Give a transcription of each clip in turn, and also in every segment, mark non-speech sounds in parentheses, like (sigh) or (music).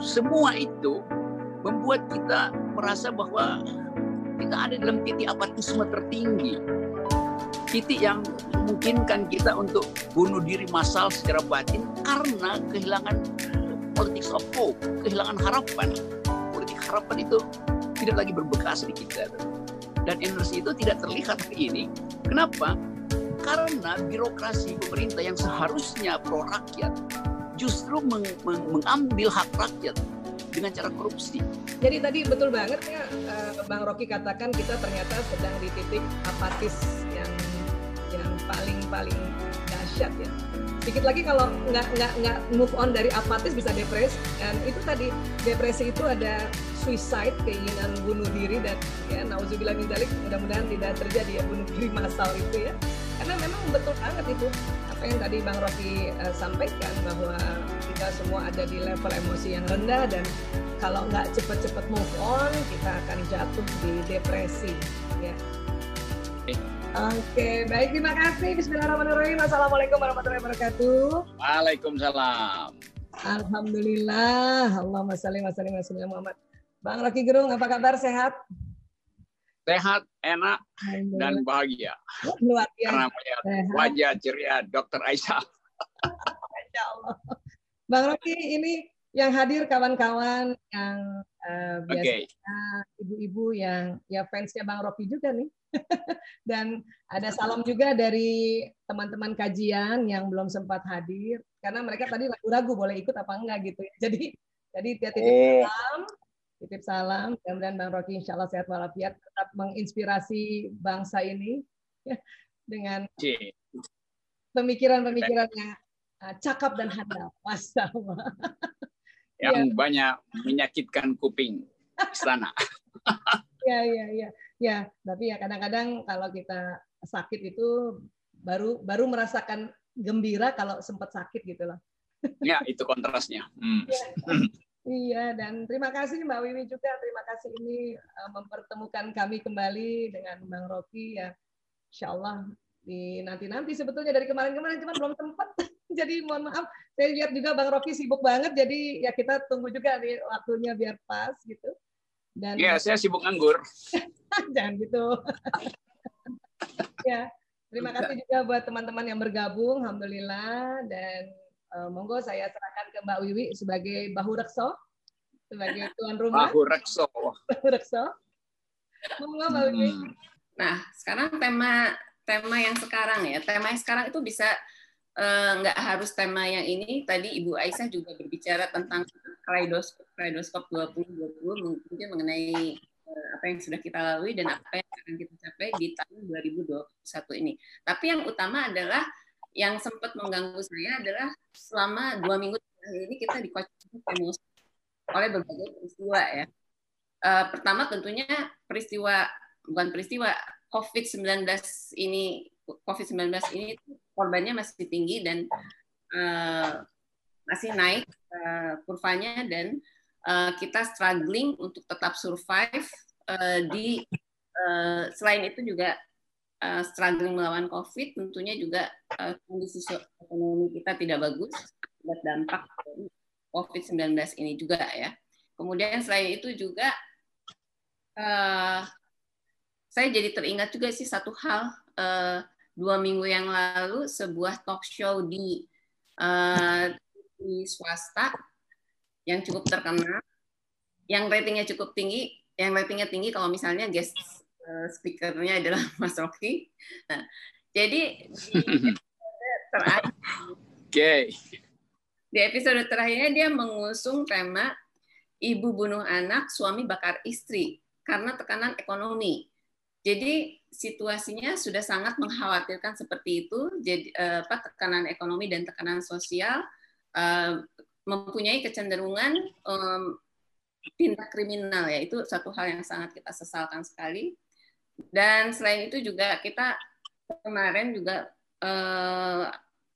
semua itu membuat kita merasa bahwa kita ada dalam titik apatisme tertinggi. Titik yang memungkinkan kita untuk bunuh diri massal secara batin karena kehilangan politik of kehilangan harapan. Politik harapan itu tidak lagi berbekas di kita. Dan energi itu tidak terlihat hari ini. Kenapa? Karena birokrasi pemerintah yang seharusnya pro rakyat justru meng meng mengambil hak rakyat dengan cara korupsi. Jadi tadi betul banget ya eh, Bang Rocky katakan kita ternyata sedang di titik apatis yang yang paling paling dahsyat ya. Sedikit lagi kalau nggak nggak nggak move on dari apatis bisa depresi dan itu tadi depresi itu ada suicide keinginan bunuh diri dan ya nauzubillah min mudah-mudahan tidak terjadi ya bunuh diri massal itu ya karena memang betul banget itu apa yang tadi Bang Rocky uh, sampaikan bahwa kita semua ada di level emosi yang rendah dan kalau nggak cepet-cepet move on kita akan jatuh di depresi ya Oke, baik terima kasih. Bismillahirrahmanirrahim. Assalamualaikum warahmatullahi wabarakatuh. Waalaikumsalam. Alhamdulillah. Allahumma salli wa sallim wa Muhammad. Bang Rocky Gerung, apa kabar? Sehat? Sehat, enak, dan bahagia. Luar biasa. Karena melihat wajah ceria Dr. Aisyah. (laughs) Masya Allah. Bang Rocky, ini yang hadir kawan-kawan yang uh, biasanya ibu-ibu yang ya fansnya Bang Rocky juga nih. (laughs) Dan ada salam juga dari teman-teman kajian yang belum sempat hadir karena mereka tadi ragu-ragu boleh ikut apa enggak gitu. Jadi jadi titip oh. salam Titip salam, mudah-mudahan Bang Rocky insya Allah sehat walafiat, tetap menginspirasi bangsa ini ya, dengan pemikiran-pemikirannya uh, cakap dan handal. Masya (laughs) Yang ya. banyak menyakitkan kuping istana. (laughs) ya, ya, ya. Ya, tapi ya kadang-kadang kalau kita sakit itu baru baru merasakan gembira kalau sempat sakit gitu loh. Ya, itu kontrasnya. Hmm. Ya. (laughs) Iya, dan terima kasih Mbak Wiwi juga. Terima kasih ini uh, mempertemukan kami kembali dengan Bang Rocky ya. Insya Allah di nanti-nanti sebetulnya dari kemarin-kemarin cuma belum sempat. (laughs) jadi mohon maaf, saya lihat juga Bang Rocky sibuk banget. Jadi ya kita tunggu juga nih waktunya biar pas gitu. Dan Iya, saya sibuk nganggur. (laughs) Jangan gitu. (laughs) ya, terima kasih juga buat teman-teman yang bergabung. Alhamdulillah dan monggo saya serahkan ke Mbak Wiwi sebagai bahu rekso, sebagai tuan (laughs) rumah. Bahu rekso. Bahu rekso. Monggo Mbak Wiwi. Hmm. Nah, sekarang tema tema yang sekarang ya, tema yang sekarang itu bisa eh, nggak uh, harus tema yang ini. Tadi Ibu Aisyah juga berbicara tentang kaleidoskop, kaleidoskop 2020 mungkin mengenai uh, apa yang sudah kita lalui dan apa yang akan kita capai di tahun 2021 ini. Tapi yang utama adalah yang sempat mengganggu saya adalah selama dua minggu terakhir ini kita dikocok emosi oleh berbagai peristiwa ya. Uh, pertama tentunya peristiwa bukan peristiwa COVID-19 ini COVID-19 ini korbannya masih tinggi dan uh, masih naik uh, kurvanya dan uh, kita struggling untuk tetap survive uh, di uh, selain itu juga uh, struggling melawan COVID, tentunya juga uh, kondisi ekonomi kita tidak bagus buat dampak COVID-19 ini juga ya. Kemudian selain itu juga uh, saya jadi teringat juga sih satu hal uh, dua minggu yang lalu sebuah talk show di uh, di swasta yang cukup terkenal, yang ratingnya cukup tinggi, yang ratingnya tinggi kalau misalnya guest speakernya adalah (laughs) Mas Rocky. Nah, jadi di (laughs) terakhir, okay. di episode terakhirnya dia mengusung tema ibu bunuh anak, suami bakar istri karena tekanan ekonomi. Jadi situasinya sudah sangat mengkhawatirkan seperti itu. Jadi eh, apa tekanan ekonomi dan tekanan sosial uh, mempunyai kecenderungan um, tindak kriminal ya itu satu hal yang sangat kita sesalkan sekali dan selain itu juga kita kemarin juga eh,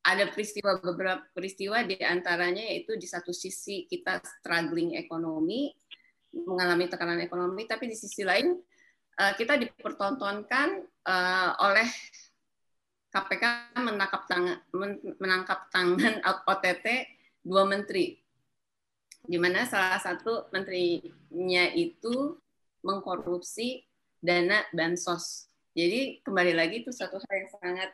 ada peristiwa beberapa peristiwa di antaranya yaitu di satu sisi kita struggling ekonomi, mengalami tekanan ekonomi, tapi di sisi lain eh, kita dipertontonkan eh, oleh KPK menangkap tangan (laughs) menangkap tangan OTT dua menteri. Di mana salah satu menterinya itu mengkorupsi dana bansos. Jadi kembali lagi itu satu hal yang sangat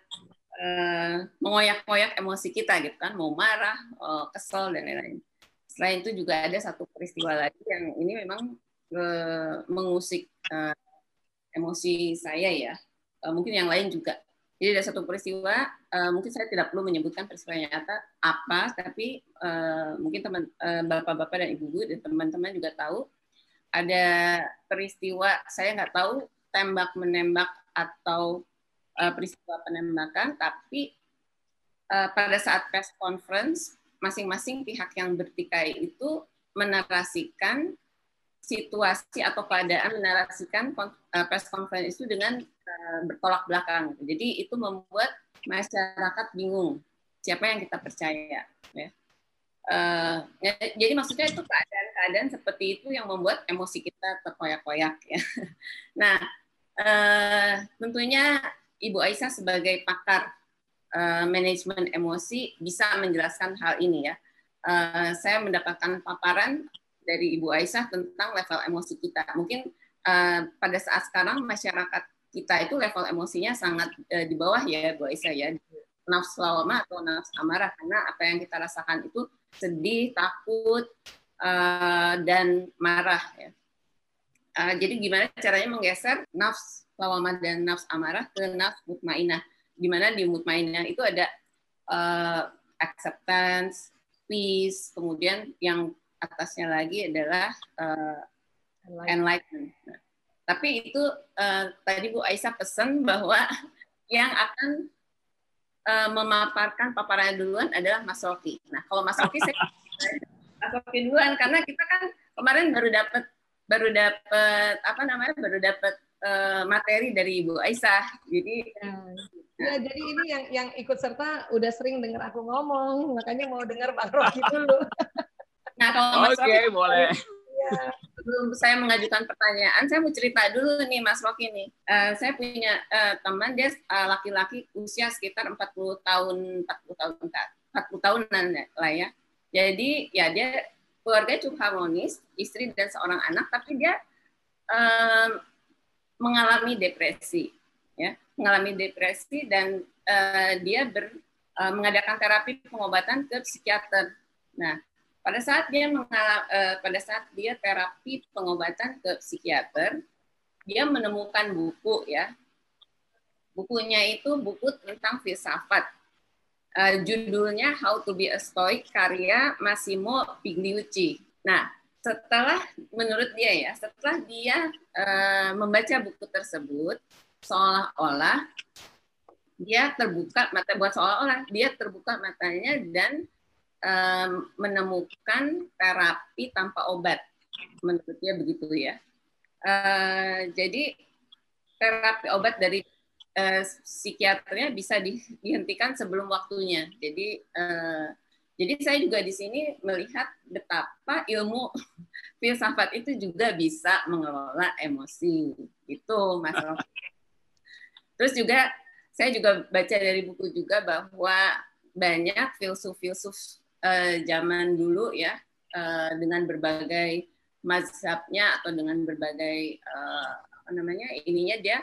uh, mengoyak-ngoyak emosi kita gitu kan, mau marah, uh, kesel dan lain-lain. Selain itu juga ada satu peristiwa lagi yang ini memang uh, mengusik uh, emosi saya ya. Uh, mungkin yang lain juga. Jadi ada satu peristiwa, uh, mungkin saya tidak perlu menyebutkan peristiwa nyata apa, tapi uh, mungkin teman uh, bapak-bapak dan ibu-ibu dan teman-teman juga tahu ada peristiwa saya nggak tahu tembak menembak atau uh, peristiwa penembakan, tapi uh, pada saat press conference masing-masing pihak yang bertikai itu menarasikan situasi atau keadaan menarasikan press conference itu dengan Eh, bertolak belakang. Jadi itu membuat masyarakat bingung siapa yang kita percaya. Uh, jadi maksudnya itu keadaan-keadaan seperti itu yang membuat emosi kita terkoyak-koyak. Ya. (laughs) Nah, uh, tentunya Ibu Aisyah sebagai pakar uh, manajemen emosi bisa menjelaskan hal ini ya. Uh, saya mendapatkan paparan dari Ibu Aisyah tentang level emosi kita. Mungkin uh, pada saat sekarang masyarakat kita itu level emosinya sangat uh, di bawah ya Bu Aisyah ya nafsu lawama atau nafsu amarah karena apa yang kita rasakan itu sedih, takut uh, dan marah ya. Uh, jadi gimana caranya menggeser nafsu lawama dan nafsu amarah ke nafsu mutmainah. Gimana di mutmainah itu ada uh, acceptance, peace, kemudian yang atasnya lagi adalah uh, enlightenment. Nah, tapi itu uh, tadi Bu Aisyah pesan bahwa (laughs) yang akan uh, memaparkan paparan duluan adalah Mas Rocky. Nah, kalau Mas Rocky saya (laughs) Mas Rocky duluan karena kita kan kemarin baru dapat baru dapat apa namanya baru dapat uh, materi dari Ibu Aisyah. Jadi ya. ya, jadi ini yang yang ikut serta udah sering dengar aku ngomong, makanya mau dengar Bang Rocky dulu. nah, kalau Mas Oke, okay, Rocky, boleh. Ya sebelum saya mengajukan pertanyaan, saya mau cerita dulu nih Mas Rocky nih. Uh, saya punya uh, teman dia uh, laki-laki usia sekitar 40 tahun 40 tahun 40 tahunan lah ya. Jadi ya dia keluarga cukup harmonis, istri dan seorang anak, tapi dia uh, mengalami depresi, ya, mengalami depresi dan uh, dia ber, uh, mengadakan terapi pengobatan ke psikiater. Nah, pada saat dia mengalami, uh, pada saat dia terapi pengobatan ke psikiater, dia menemukan buku ya. Bukunya itu buku tentang filsafat. Uh, judulnya How to be a Stoic karya Massimo Pigliucci. Nah, setelah menurut dia ya, setelah dia uh, membaca buku tersebut, seolah-olah dia terbuka mata buat seolah-olah dia terbuka matanya dan menemukan terapi tanpa obat. Menurut dia begitu ya. Uh, jadi terapi obat dari uh, psikiaternya bisa di, dihentikan sebelum waktunya. Jadi uh, jadi saya juga di sini melihat betapa ilmu (laughs) filsafat itu juga bisa mengelola emosi. Itu Mas Terus juga saya juga baca dari buku juga bahwa banyak filsuf-filsuf uh, zaman dulu ya uh, dengan berbagai mazhabnya atau dengan berbagai uh, apa namanya ininya dia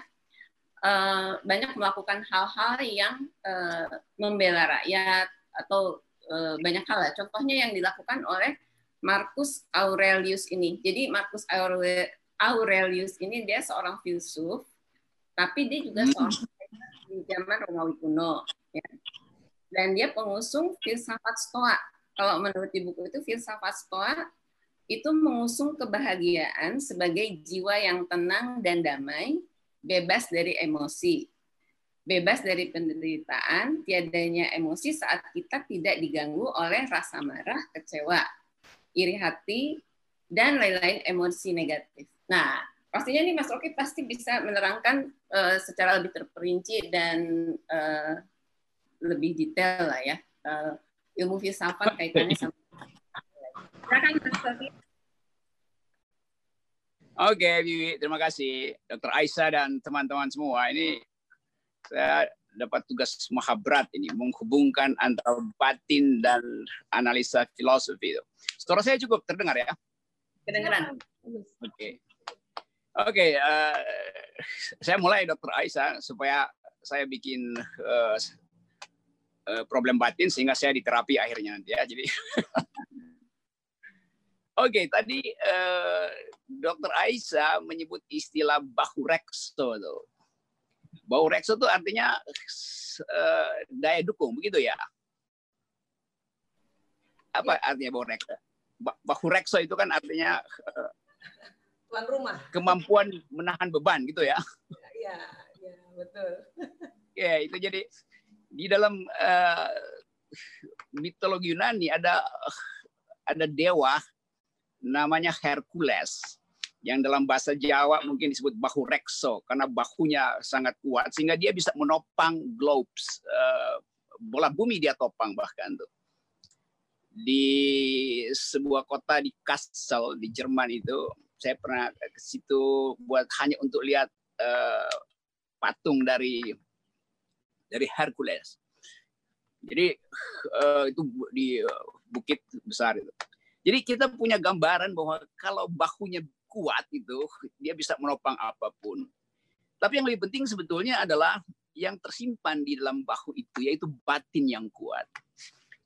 uh, banyak melakukan hal-hal yang uh, membela rakyat atau uh, banyak hal ya. Contohnya yang dilakukan oleh Marcus Aurelius ini. Jadi Marcus Aurelius ini dia seorang filsuf, tapi dia juga hmm. seorang di zaman Romawi kuno. Ya dan dia pengusung filsafat Stoa. Kalau menurut di buku itu filsafat Stoa itu mengusung kebahagiaan sebagai jiwa yang tenang dan damai, bebas dari emosi, bebas dari penderitaan, tiadanya emosi saat kita tidak diganggu oleh rasa marah, kecewa, iri hati, dan lain-lain emosi negatif. Nah, pastinya nih Mas Rocky pasti bisa menerangkan uh, secara lebih terperinci dan uh, lebih detail lah ya uh, ilmu filsafat kaitannya sama. Silakan Mas Oke, Bibi, terima kasih Dr. Aisyah dan teman-teman semua. Ini saya dapat tugas maha berat ini menghubungkan antara batin dan analisa filosofi itu. Suara saya cukup terdengar ya? Kedengaran. Oke. Okay. Oke, okay, uh, saya mulai Dokter Aisyah supaya saya bikin uh, problem batin sehingga saya diterapi akhirnya nanti ya. Jadi (laughs) Oke, okay, tadi uh, Dokter Aisyah menyebut istilah bahurekso tuh. Bahurekso itu artinya uh, daya dukung, begitu ya? Apa ya. artinya bahurekso? Bahurekso itu kan artinya uh, tuan rumah. Kemampuan menahan beban gitu ya. Iya, iya, betul. (laughs) ya, itu jadi di dalam uh, mitologi Yunani ada ada dewa namanya Hercules yang dalam bahasa Jawa mungkin disebut bahu rekso karena bahunya sangat kuat sehingga dia bisa menopang globes uh, bola bumi dia topang bahkan tuh. Di sebuah kota di Kassel di Jerman itu saya pernah ke situ buat hanya untuk lihat uh, patung dari dari Hercules. Jadi uh, itu di uh, bukit besar itu. Jadi kita punya gambaran bahwa kalau bahunya kuat itu dia bisa menopang apa pun. Tapi yang lebih penting sebetulnya adalah yang tersimpan di dalam bahu itu yaitu batin yang kuat.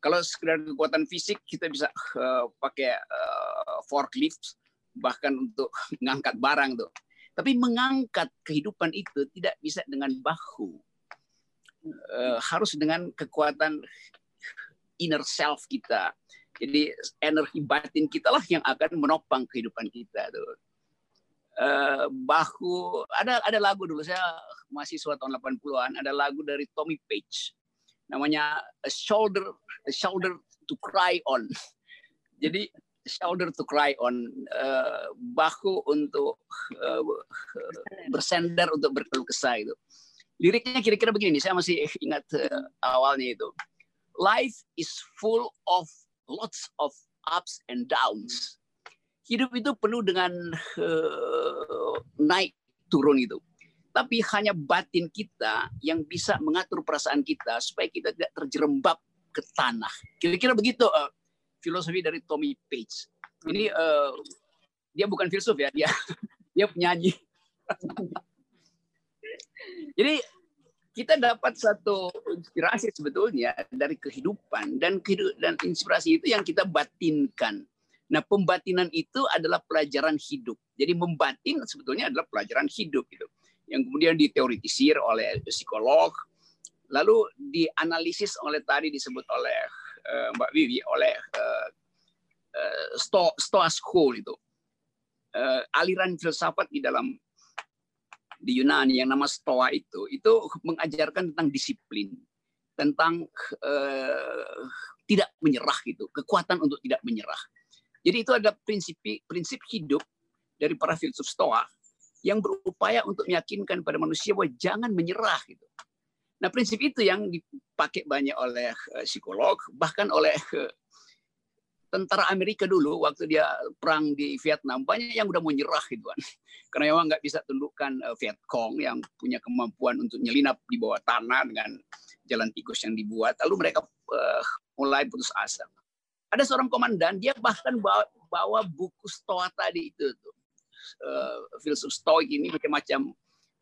Kalau sekedar kekuatan fisik kita bisa uh, pakai uh, forklift bahkan untuk (laughs) mengangkat barang tuh. Tapi mengangkat kehidupan itu tidak bisa dengan bahu. Uh, harus dengan kekuatan inner self kita. Jadi energi batin kita lah yang akan menopang kehidupan kita tuh. Uh, bahu ada ada lagu dulu saya masih mahasiswa tahun 80-an ada lagu dari Tommy Page namanya a shoulder a shoulder to cry on. (laughs) Jadi shoulder to cry on, uh, bahu untuk uh, bersender untuk berkeluh kesah itu. Liriknya kira-kira begini, saya masih ingat uh, awalnya itu. Life is full of lots of ups and downs. Hidup itu penuh dengan uh, naik turun itu. Tapi hanya batin kita yang bisa mengatur perasaan kita supaya kita tidak terjerembab ke tanah. Kira-kira begitu uh, filosofi dari Tommy Page. Ini uh, dia bukan filsuf ya, dia (laughs) dia penyanyi. (laughs) Jadi kita dapat satu inspirasi sebetulnya dari kehidupan dan dan inspirasi itu yang kita batinkan. Nah, pembatinan itu adalah pelajaran hidup. Jadi membatin sebetulnya adalah pelajaran hidup gitu. Yang kemudian diteoritisir oleh psikolog, lalu dianalisis oleh tadi disebut oleh uh, Mbak Wiwi oleh uh, uh, Sto Stoa School itu uh, aliran filsafat di dalam di Yunani yang nama Stoa itu itu mengajarkan tentang disiplin tentang uh, tidak menyerah gitu kekuatan untuk tidak menyerah. Jadi itu ada prinsip prinsip hidup dari para filsuf Stoa yang berupaya untuk meyakinkan pada manusia bahwa jangan menyerah gitu. Nah, prinsip itu yang dipakai banyak oleh uh, psikolog, bahkan oleh uh, tentara Amerika dulu waktu dia perang di Vietnam banyak yang udah mau nyerah gitu kan. (laughs) Karena memang nggak bisa tundukkan uh, Vietcong yang punya kemampuan untuk nyelinap di bawah tanah dengan jalan tikus yang dibuat. Lalu mereka uh, mulai putus asa. Ada seorang komandan dia bahkan bawa, bawa buku Stoa tadi itu tuh. Uh, filsuf Stoik ini macam-macam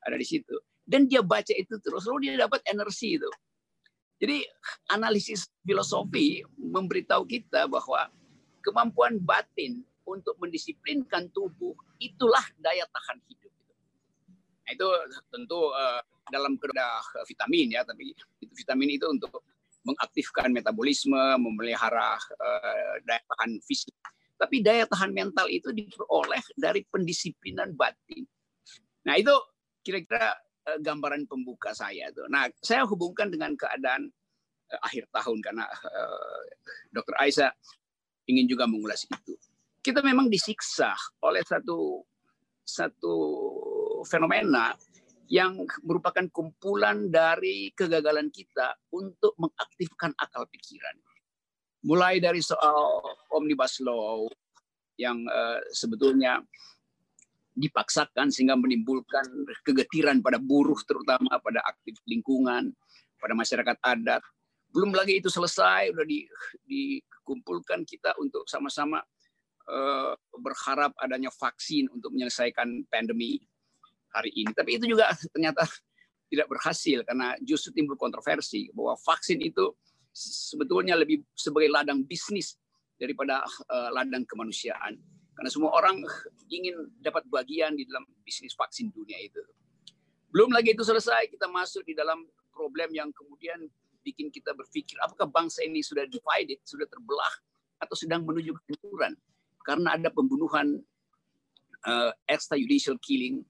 ada di situ dan dia baca itu terus lalu dia dapat energi itu jadi analisis filosofi memberitahu kita bahwa kemampuan batin untuk mendisiplinkan tubuh itulah daya tahan hidup nah, itu tentu uh, dalam kerja vitamin ya tapi itu vitamin itu untuk mengaktifkan metabolisme, memelihara uh, daya tahan fisik. Tapi daya tahan mental itu diperoleh dari pendisiplinan batin. Nah itu kira-kira Eh, gambaran pembuka saya tuh. Nah, saya hubungkan dengan keadaan uh, akhir tahun karena uh, Dr. Aisyah ingin juga mengulas itu. Kita memang disiksa oleh satu satu fenomena yang merupakan kumpulan dari kegagalan kita untuk mengaktifkan akal pikiran. Mulai dari soal omnibus law yang uh, sebetulnya dipaksakan sehingga menimbulkan kegetiran pada buruh terutama pada aktif lingkungan, pada masyarakat adat. Belum lagi itu selesai, udah di, dikumpulkan kita untuk sama-sama uh, berharap adanya vaksin untuk menyelesaikan pandemi hari ini. Tapi itu juga ternyata tidak berhasil karena justru timbul kontroversi bahwa vaksin itu sebetulnya lebih sebagai ladang bisnis daripada uh, ladang kemanusiaan. Karena semua orang ingin dapat bagian di dalam bisnis vaksin dunia itu. Belum lagi itu selesai, kita masuk di dalam problem yang kemudian bikin kita berpikir apakah bangsa ini sudah divided, sudah terbelah, atau sedang menuju kehancuran karena ada pembunuhan uh, extrajudicial killing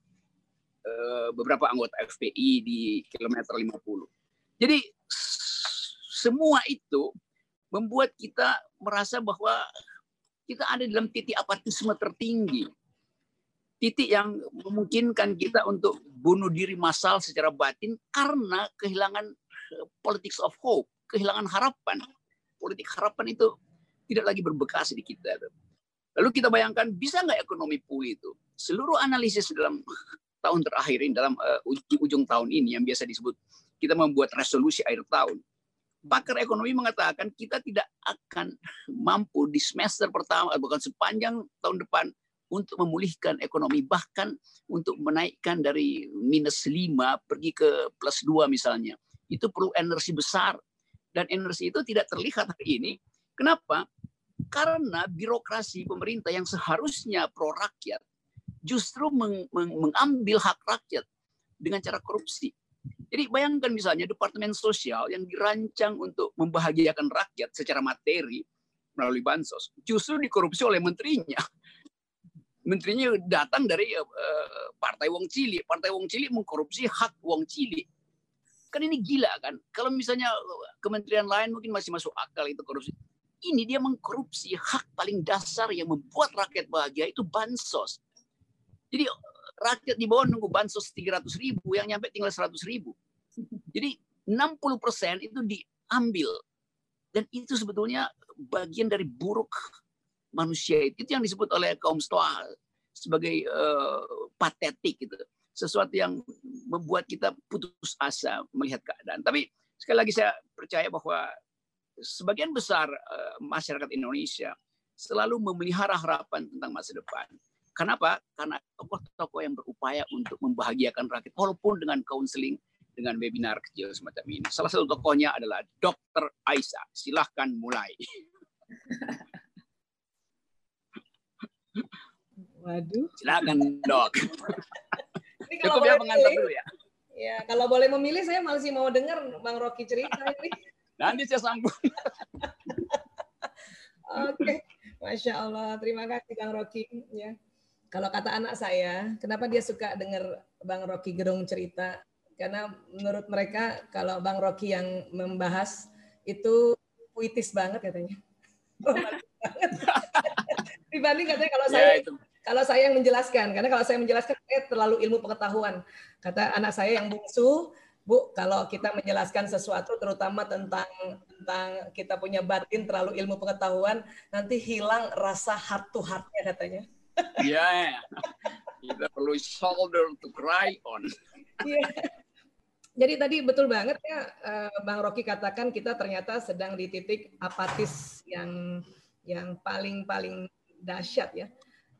uh, beberapa anggota FPI di kilometer 50. Jadi semua itu membuat kita merasa bahwa kita ada dalam titik apatisme tertinggi. Titik yang memungkinkan kita untuk bunuh diri massal secara batin karena kehilangan eh, politics of hope, kehilangan harapan. Politik harapan itu tidak lagi berbekas di kita. Lalu kita bayangkan bisa nggak ekonomi pulih itu? Seluruh analisis dalam tahun terakhir ini, dalam uh, ujung tahun ini yang biasa disebut kita membuat resolusi akhir tahun pakar ekonomi mengatakan kita tidak akan mampu di semester pertama bukan sepanjang tahun depan untuk memulihkan ekonomi bahkan untuk menaikkan dari minus 5 pergi ke plus 2 misalnya itu perlu energi besar dan energi itu tidak terlihat hari ini kenapa karena birokrasi pemerintah yang seharusnya pro rakyat justru meng meng mengambil hak rakyat dengan cara korupsi jadi bayangkan misalnya Departemen Sosial yang dirancang untuk membahagiakan rakyat secara materi melalui bansos, justru dikorupsi oleh menterinya. Menterinya datang dari uh, Partai Wong Cili. Partai Wong Cili mengkorupsi hak Wong Cili. Kan ini gila kan? Kalau misalnya kementerian lain mungkin masih masuk akal itu korupsi. Ini dia mengkorupsi hak paling dasar yang membuat rakyat bahagia itu bansos. Jadi rakyat di bawah nunggu bansos 300 ribu, yang nyampe tinggal 100 ribu. Jadi 60 persen itu diambil. Dan itu sebetulnya bagian dari buruk manusia. Itu yang disebut oleh kaum stoa sebagai uh, patetik gitu. Sesuatu yang membuat kita putus asa melihat keadaan. Tapi sekali lagi saya percaya bahwa sebagian besar uh, masyarakat Indonesia selalu memelihara harapan tentang masa depan. Kenapa? Karena tokoh-tokoh yang berupaya untuk membahagiakan rakyat, walaupun dengan counseling, dengan webinar kecil semacam ini. Salah satu tokohnya adalah Dr. Aisyah. Silahkan mulai. (laughs) Waduh. Silakan dok. (laughs) Ini kalau Cukup ya mengantar dulu ya. Ya, kalau boleh memilih saya masih mau dengar Bang Rocky cerita ini. Nanti saya sambung. (laughs) Oke, masya Allah. Terima kasih Bang Rocky. Ya. Kalau kata anak saya, kenapa dia suka dengar Bang Rocky Gerung cerita? Karena menurut mereka kalau Bang Rocky yang membahas itu puitis banget katanya. (laughs) (laughs) Dibanding katanya kalau ya, saya itu. Kalau saya yang menjelaskan, karena kalau saya menjelaskan eh, terlalu ilmu pengetahuan. Kata anak saya yang bungsu, Bu, kalau kita menjelaskan sesuatu terutama tentang tentang kita punya batin terlalu ilmu pengetahuan, nanti hilang rasa heart to heart-nya katanya. Iya, yeah. kita perlu shoulder to cry on. Yeah. Jadi tadi betul banget ya eh, Bang Rocky katakan kita ternyata sedang di titik apatis yang yang paling paling dahsyat ya.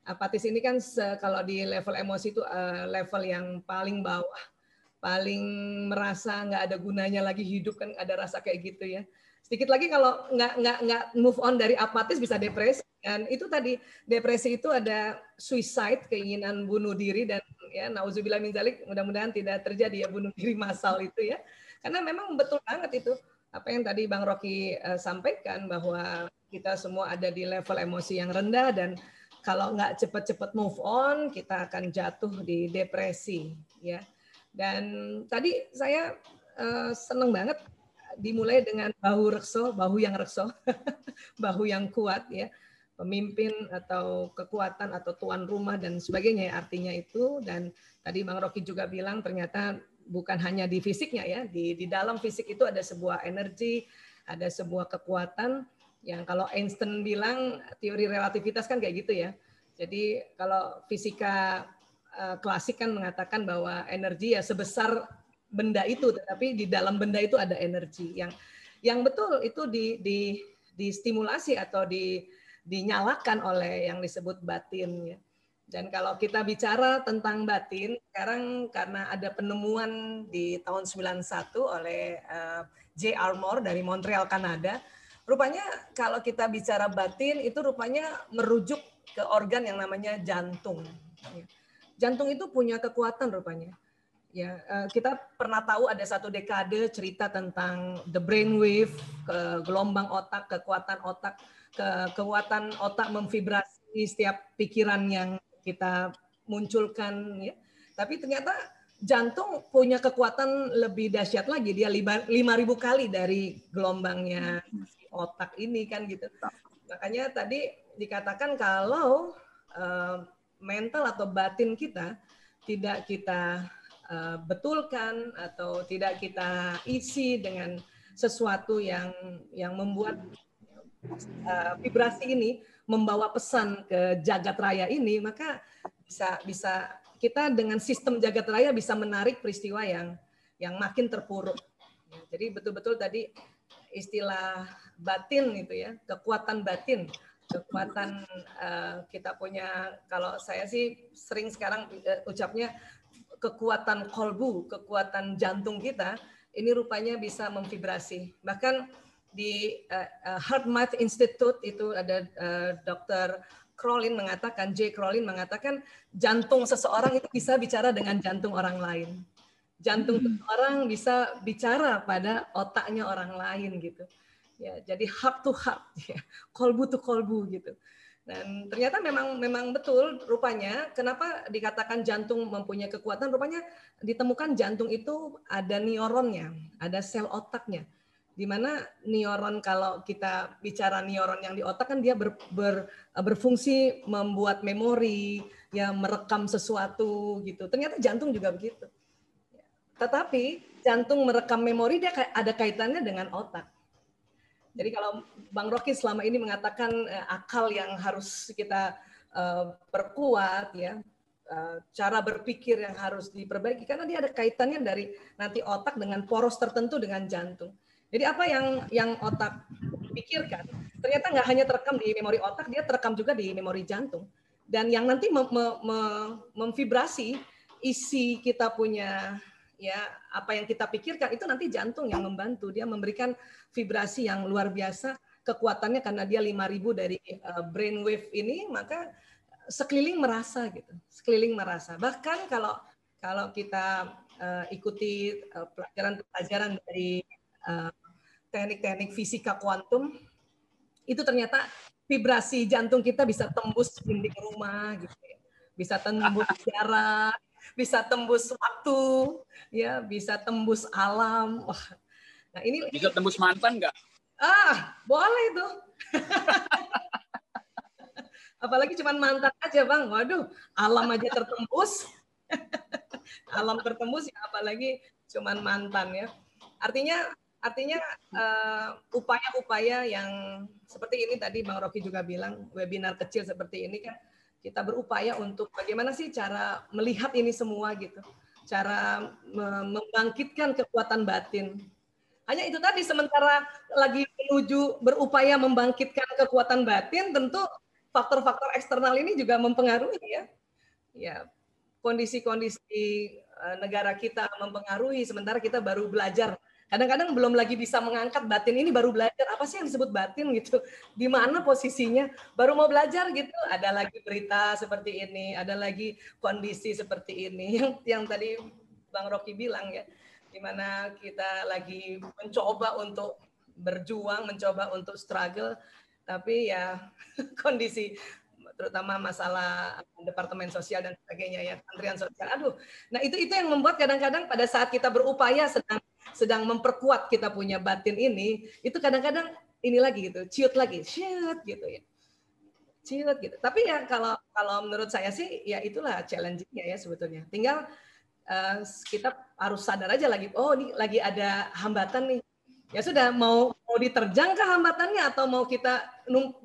Apatis ini kan kalau di level emosi itu eh, level yang paling bawah, paling merasa nggak ada gunanya lagi hidup kan ada rasa kayak gitu ya. Sedikit lagi kalau nggak nggak nggak move on dari apatis bisa depresi dan itu tadi depresi itu ada suicide keinginan bunuh diri dan ya nauzubillah min zalik mudah-mudahan tidak terjadi ya bunuh diri massal itu ya. Karena memang betul banget itu apa yang tadi Bang Rocky uh, sampaikan bahwa kita semua ada di level emosi yang rendah dan kalau nggak cepat-cepat move on kita akan jatuh di depresi ya. Dan tadi saya uh, seneng banget dimulai dengan bahu rekso, bahu yang rekso, (laughs) bahu yang kuat ya, pemimpin atau kekuatan atau tuan rumah dan sebagainya ya, artinya itu. Dan tadi Bang Rocky juga bilang ternyata bukan hanya di fisiknya ya, di di dalam fisik itu ada sebuah energi, ada sebuah kekuatan yang kalau Einstein bilang teori relativitas kan kayak gitu ya. Jadi kalau fisika uh, klasik kan mengatakan bahwa energi ya sebesar benda itu, tetapi di dalam benda itu ada energi yang yang betul itu di, di distimulasi atau di dinyalakan oleh yang disebut batin ya. Dan kalau kita bicara tentang batin, sekarang karena ada penemuan di tahun 91 oleh uh, J. Armour dari Montreal, Kanada, rupanya kalau kita bicara batin itu rupanya merujuk ke organ yang namanya jantung. Jantung itu punya kekuatan rupanya. Ya, uh, kita pernah tahu ada satu dekade cerita tentang the brain wave, ke gelombang otak, kekuatan otak, ke kekuatan otak memvibrasi setiap pikiran yang kita munculkan ya. Tapi ternyata jantung punya kekuatan lebih dahsyat lagi. Dia 5000 kali dari gelombangnya otak ini kan gitu. Makanya tadi dikatakan kalau uh, mental atau batin kita tidak kita uh, betulkan atau tidak kita isi dengan sesuatu yang yang membuat uh, vibrasi ini membawa pesan ke jagat raya ini, maka bisa bisa kita dengan sistem jagat raya bisa menarik peristiwa yang yang makin terpuruk. Jadi betul-betul tadi istilah batin itu ya, kekuatan batin, kekuatan uh, kita punya kalau saya sih sering sekarang uh, ucapnya kekuatan kolbu, kekuatan jantung kita ini rupanya bisa memvibrasi. Bahkan di uh, Heart Math Institute itu ada uh, Dr. Crowlin mengatakan, J. Crowlin mengatakan jantung seseorang itu bisa bicara dengan jantung orang lain. Jantung hmm. seseorang bisa bicara pada otaknya orang lain gitu. Ya, jadi heart to heart, (laughs) ya. kolbu to kolbu gitu. Dan ternyata memang memang betul rupanya kenapa dikatakan jantung mempunyai kekuatan rupanya ditemukan jantung itu ada neuronnya, ada sel otaknya di mana neuron kalau kita bicara neuron yang di otak kan dia ber, ber, berfungsi membuat memori, ya merekam sesuatu gitu. Ternyata jantung juga begitu. Tetapi jantung merekam memori dia ada kaitannya dengan otak. Jadi kalau Bang Rocky selama ini mengatakan eh, akal yang harus kita eh, perkuat ya, eh, cara berpikir yang harus diperbaiki karena dia ada kaitannya dari nanti otak dengan poros tertentu dengan jantung. Jadi apa yang yang otak pikirkan ternyata nggak hanya terekam di memori otak, dia terekam juga di memori jantung. Dan yang nanti mem, mem, memvibrasi isi kita punya ya apa yang kita pikirkan itu nanti jantung yang membantu dia memberikan vibrasi yang luar biasa kekuatannya karena dia 5000 dari uh, brainwave ini maka sekeliling merasa gitu sekeliling merasa bahkan kalau kalau kita uh, ikuti uh, pelajaran-pelajaran dari uh, teknik-teknik fisika kuantum itu ternyata vibrasi jantung kita bisa tembus dinding rumah gitu ya. Bisa tembus jarak, bisa tembus waktu, ya, bisa tembus alam. Wah. Nah, ini bisa tembus mantan nggak? Ah, boleh itu. (laughs) Apalagi cuma mantan aja, Bang. Waduh, alam aja tertembus. (laughs) alam tertembus ya apalagi cuman mantan ya. Artinya Artinya eh, upaya-upaya uh, yang seperti ini tadi Bang Rocky juga bilang webinar kecil seperti ini kan kita berupaya untuk bagaimana sih cara melihat ini semua gitu, cara membangkitkan kekuatan batin. Hanya itu tadi sementara lagi menuju berupaya membangkitkan kekuatan batin, tentu faktor-faktor eksternal ini juga mempengaruhi ya. Ya, kondisi-kondisi eh, negara kita mempengaruhi sementara kita baru belajar kadang-kadang belum lagi bisa mengangkat batin ini baru belajar apa sih yang disebut batin? gitu. Di mana posisinya? Baru mau belajar gitu. Ada lagi berita seperti ini ada lagi kondisi seperti ini. (laughs) Yang yang tadi bang Rocky bilang ya di mana kita lagi mencoba untuk berjuang mencoba untuk struggle tapi ya (laughs) kondisi terutama masalah departemen sosial dan sebagainya ya antrian sosial. Aduh. Nah itu itu yang membuat kadang-kadang pada saat kita berupaya sedang sedang memperkuat kita punya batin ini, itu kadang-kadang ini lagi gitu, ciut lagi, ciut gitu ya. Ciut gitu. Tapi ya kalau kalau menurut saya sih ya itulah challenge-nya ya sebetulnya. Tinggal uh, kita harus sadar aja lagi, oh ini lagi ada hambatan nih. Ya sudah mau mau diterjang ke hambatannya atau mau kita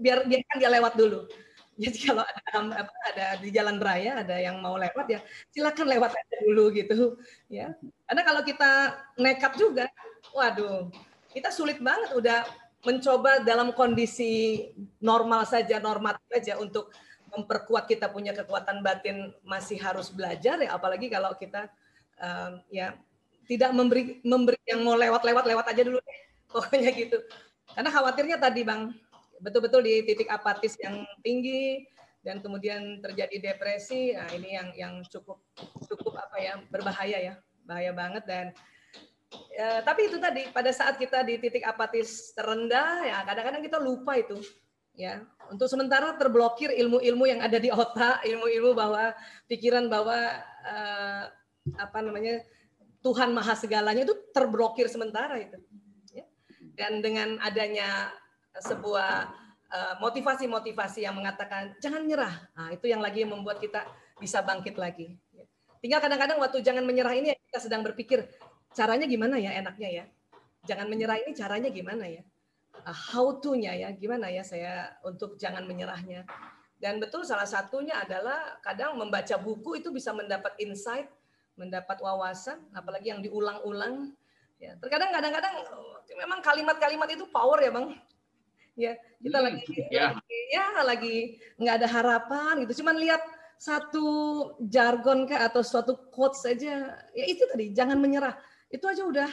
biar biarkan dia lewat dulu. (laughs) Jadi kalau ada, ada di jalan raya ada yang mau lewat ya silakan lewat aja dulu gitu ya. Karena kalau kita nekat juga, waduh, kita sulit banget udah mencoba dalam kondisi normal saja, normatif saja untuk memperkuat kita punya kekuatan batin masih harus belajar ya apalagi kalau kita um, ya tidak memberi memberi yang mau lewat-lewat lewat aja dulu deh. Pokoknya gitu. Karena khawatirnya tadi Bang, betul-betul di titik apatis yang tinggi dan kemudian terjadi depresi. Nah ini yang yang cukup cukup apa ya berbahaya ya bahaya banget. Dan ya, tapi itu tadi pada saat kita di titik apatis terendah ya kadang-kadang kita lupa itu ya. Untuk sementara terblokir ilmu-ilmu yang ada di otak ilmu-ilmu bahwa pikiran bahwa uh, apa namanya Tuhan maha segalanya itu terblokir sementara itu ya. dan dengan adanya sebuah eh, motivasi-motivasi yang mengatakan jangan nyerah. Nah, itu yang lagi membuat kita bisa bangkit lagi. Tinggal kadang-kadang waktu jangan menyerah ini kita sedang berpikir caranya gimana ya enaknya ya. Jangan menyerah ini caranya gimana ya. Ah, how to-nya ya, gimana ya saya untuk jangan menyerahnya. Dan betul salah satunya adalah kadang membaca buku itu bisa mendapat insight, mendapat wawasan, apalagi yang diulang-ulang. Ya, terkadang kadang-kadang memang kalimat-kalimat itu power ya bang ya kita hmm, lagi ya. lagi ya lagi nggak ada harapan gitu cuman lihat satu jargon kah atau suatu quotes saja ya itu tadi jangan menyerah itu aja udah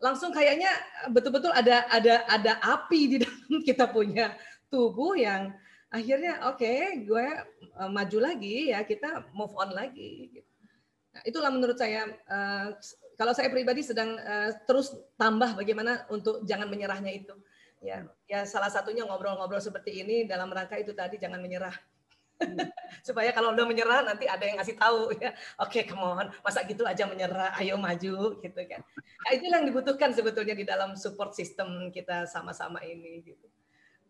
langsung kayaknya betul-betul ada ada ada api di (laughs) dalam kita punya tubuh yang akhirnya oke okay, gue uh, maju lagi ya kita move on lagi gitu. nah, itulah menurut saya uh, kalau saya pribadi sedang uh, terus tambah bagaimana untuk jangan menyerahnya itu ya. Ya salah satunya ngobrol-ngobrol seperti ini dalam rangka itu tadi jangan menyerah. Hmm. (laughs) supaya kalau udah menyerah nanti ada yang ngasih tahu ya. Oke okay, come on masa gitu aja menyerah ayo maju gitu kan. Nah, itu yang dibutuhkan sebetulnya di dalam support system kita sama-sama ini gitu.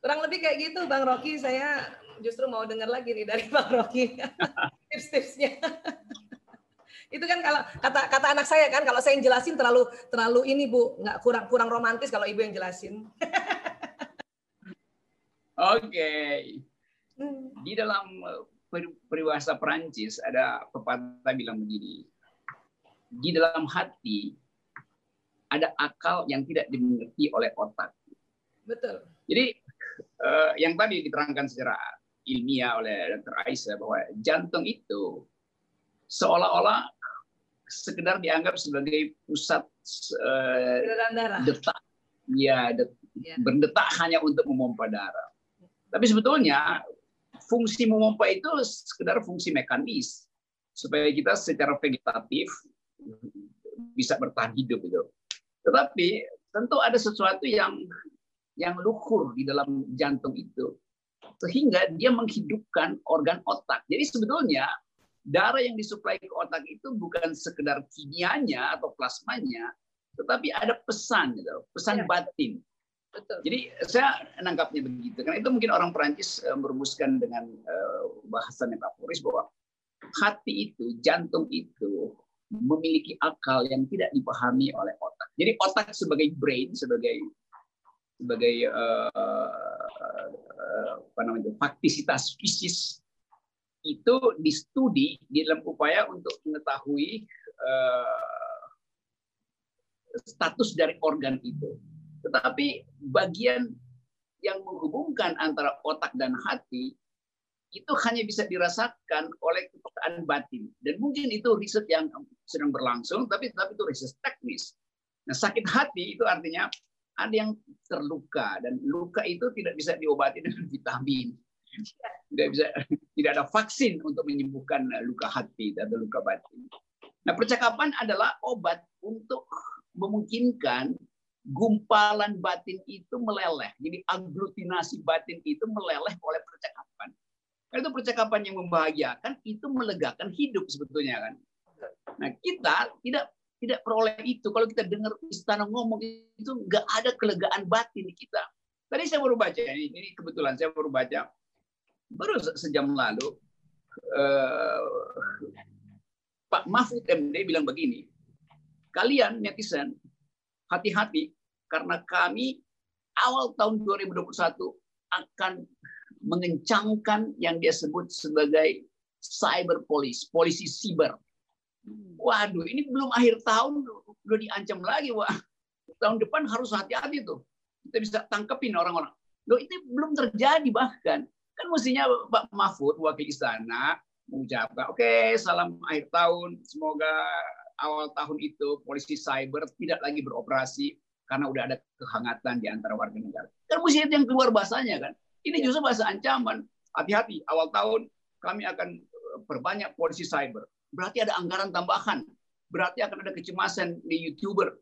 Kurang lebih kayak gitu bang Rocky. Saya justru mau dengar lagi nih dari (laughs) bang Rocky. (laughs) Tips-tipsnya itu kan kalau kata kata anak saya kan kalau saya yang jelasin terlalu terlalu ini bu nggak kurang kurang romantis kalau ibu yang jelasin (laughs) Oke. Hmm. Di dalam uh, peribahasa Perancis ada pepatah bilang begini. Di dalam hati ada akal yang tidak dimengerti oleh otak. Betul. Jadi uh, yang tadi diterangkan secara ilmiah oleh Dr. Aisyah bahwa jantung itu seolah-olah sekedar dianggap sebagai pusat uh, detak, ya, det, ya, berdetak hanya untuk memompa darah. Tapi sebetulnya fungsi memompa itu sekedar fungsi mekanis supaya kita secara vegetatif bisa bertahan hidup itu. Tetapi tentu ada sesuatu yang yang luhur di dalam jantung itu sehingga dia menghidupkan organ otak. Jadi sebetulnya darah yang disuplai ke otak itu bukan sekedar kimianya atau plasmanya, tetapi ada pesan gitu, pesan ya. batin Betul. Jadi saya nangkapnya begitu. Karena itu mungkin orang Perancis uh, merumuskan dengan uh, bahasa metaforis bahwa hati itu, jantung itu memiliki akal yang tidak dipahami oleh otak. Jadi otak sebagai brain, sebagai sebagai uh, uh, apa namanya faktisitas fisis itu distudi di dalam upaya untuk mengetahui uh, status dari organ itu. Tetapi bagian yang menghubungkan antara otak dan hati itu hanya bisa dirasakan oleh kepekaan batin. Dan mungkin itu riset yang sedang berlangsung, tapi tapi itu riset teknis. Nah, sakit hati itu artinya ada yang terluka dan luka itu tidak bisa diobati dengan vitamin. Tidak bisa (laughs) tidak ada vaksin untuk menyembuhkan luka hati atau luka batin. Nah, percakapan adalah obat untuk memungkinkan gumpalan batin itu meleleh. Jadi aglutinasi batin itu meleleh oleh percakapan. Karena itu percakapan yang membahagiakan itu melegakan hidup sebetulnya kan. Nah kita tidak tidak peroleh itu. Kalau kita dengar istana ngomong itu nggak ada kelegaan batin di kita. Tadi saya baru baca ini, ini kebetulan saya baru baca baru sejam lalu eh, Pak Mahfud MD bilang begini, kalian netizen hati-hati karena kami awal tahun 2021 akan mengencangkan yang dia sebut sebagai cyber police, polisi siber. Waduh, ini belum akhir tahun udah diancam lagi, wah. Tahun depan harus hati-hati tuh. Kita bisa tangkepin orang-orang. Loh, itu belum terjadi bahkan. Kan mestinya Pak Mahfud, wakil istana, mengucapkan, oke, okay, salam akhir tahun, semoga awal tahun itu polisi cyber tidak lagi beroperasi karena udah ada kehangatan di antara warga negara. Kan mesti itu yang keluar bahasanya kan. Ini iya. justru bahasa ancaman. Hati-hati, awal tahun kami akan eh, perbanyak polisi cyber. Berarti ada anggaran tambahan. Berarti akan ada kecemasan di YouTuber,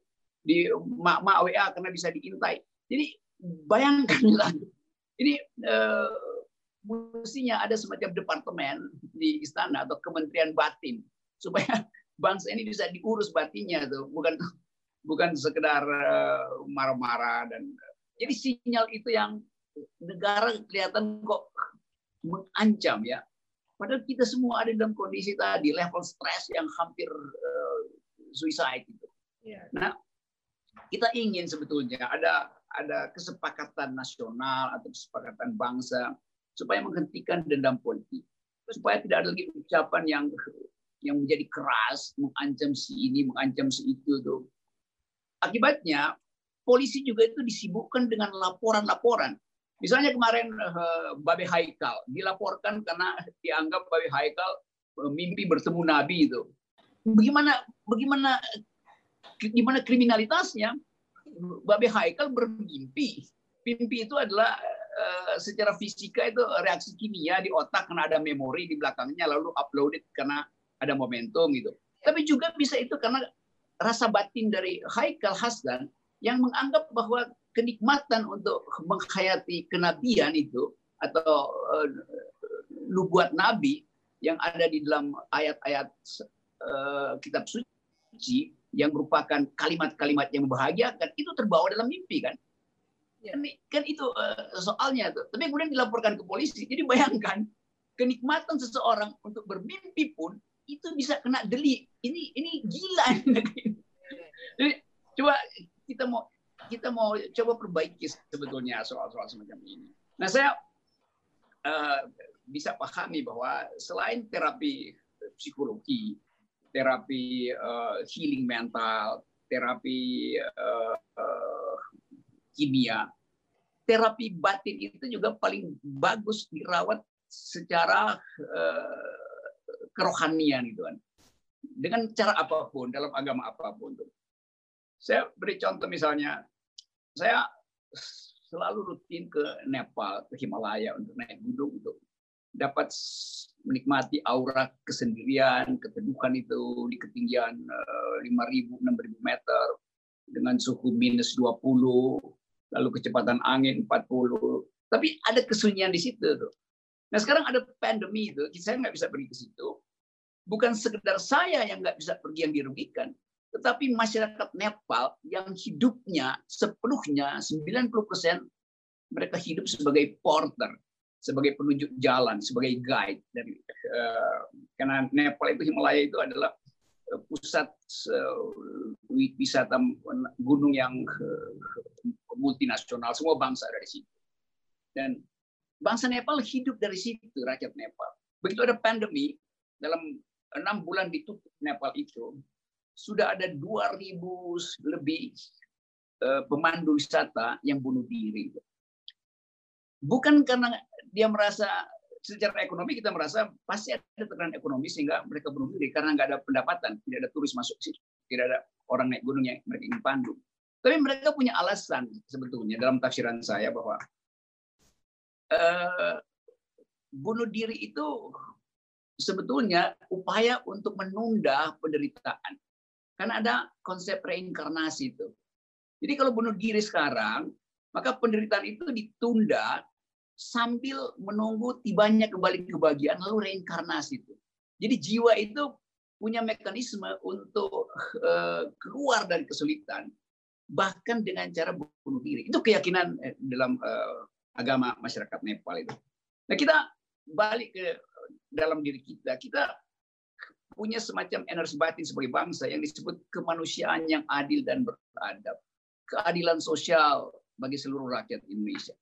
di mak-mak WA karena bisa diintai. Jadi bayangkanlah, ini uh, mestinya ada semacam departemen di istana atau kementerian batin supaya (laughs) bangsa ini bisa diurus batinnya tuh bukan bukan sekedar eh, marah-marah dan jadi sinyal itu yang negara kelihatan kok mengancam ya padahal kita semua ada dalam kondisi tadi level stres yang hampir uh, suicide gitu. Yeah. Nah, kita ingin sebetulnya ada ada kesepakatan nasional atau kesepakatan bangsa supaya menghentikan dendam politik supaya tidak ada lagi ucapan yang yang menjadi keras, mengancam si ini, mengancam si itu tuh. Akibatnya polisi juga itu disibukkan dengan laporan-laporan. Misalnya kemarin uh, Babe Haikal dilaporkan karena dianggap Babe Haikal uh, mimpi bertemu Nabi itu. Bagaimana bagaimana gimana kriminalitasnya? Babe Haikal bermimpi. Mimpi itu adalah secara fisika itu reaksi kimia di otak karena ada memori di belakangnya lalu uploaded karena ada momentum gitu. Tapi juga bisa itu karena rasa batin dari Haikal Hasan yang menganggap bahwa kenikmatan untuk menghayati kenabian itu atau uh, nubuat nabi yang ada di dalam ayat-ayat uh, kitab suci yang merupakan kalimat-kalimat yang membahagiakan itu terbawa dalam mimpi kan. Kan, kan itu uh, soalnya tuh tapi kemudian dilaporkan ke polisi jadi bayangkan kenikmatan seseorang untuk bermimpi pun itu bisa kena delik. Ini ini gila Jadi, coba kita mau kita mau coba perbaiki sebetulnya soal-soal semacam ini. Nah saya uh, bisa pahami bahwa selain terapi psikologi, terapi uh, healing mental, terapi uh, uh, kimia, terapi batin itu juga paling bagus dirawat secara uh, kerohanian itu kan. Dengan cara apa pun, dalam agama apa pun. Tuh. Saya beri contoh misalnya, saya selalu rutin ke Nepal, ke Himalaya untuk naik gunung untuk dapat menikmati aura kesendirian, keteduhan itu di ketinggian 5.000, eh, 6.000 meter dengan suhu minus 20, lalu kecepatan angin 40. Tapi ada kesunyian di situ tuh. Nah sekarang ada pandemi itu, saya nggak bisa pergi ke situ bukan sekedar saya yang nggak bisa pergi yang dirugikan, tetapi masyarakat Nepal yang hidupnya sepenuhnya 90% mereka hidup sebagai porter, sebagai penunjuk jalan, sebagai guide dari uh, karena Nepal itu Himalaya itu adalah pusat wisata gunung yang multinasional, semua bangsa dari situ. Dan bangsa Nepal hidup dari situ, rakyat Nepal. Begitu ada pandemi, dalam enam bulan ditutup Nepal itu sudah ada 2000 lebih uh, pemandu wisata yang bunuh diri. Bukan karena dia merasa secara ekonomi kita merasa pasti ada tekanan ekonomi sehingga mereka bunuh diri karena nggak ada pendapatan, tidak ada turis masuk situ, tidak ada orang naik gunung yang mereka ingin pandu. Tapi mereka punya alasan sebetulnya dalam tafsiran saya bahwa uh, bunuh diri itu sebetulnya upaya untuk menunda penderitaan. Karena ada konsep reinkarnasi itu. Jadi kalau bunuh diri sekarang, maka penderitaan itu ditunda sambil menunggu tibanya kembali kebahagiaan lalu reinkarnasi itu. Jadi jiwa itu punya mekanisme untuk uh, keluar dari kesulitan bahkan dengan cara bunuh diri. Itu keyakinan eh, dalam uh, agama masyarakat Nepal itu. Nah, kita balik ke dalam diri kita. Kita punya semacam energi batin sebagai bangsa yang disebut kemanusiaan yang adil dan beradab. Keadilan sosial bagi seluruh rakyat Indonesia.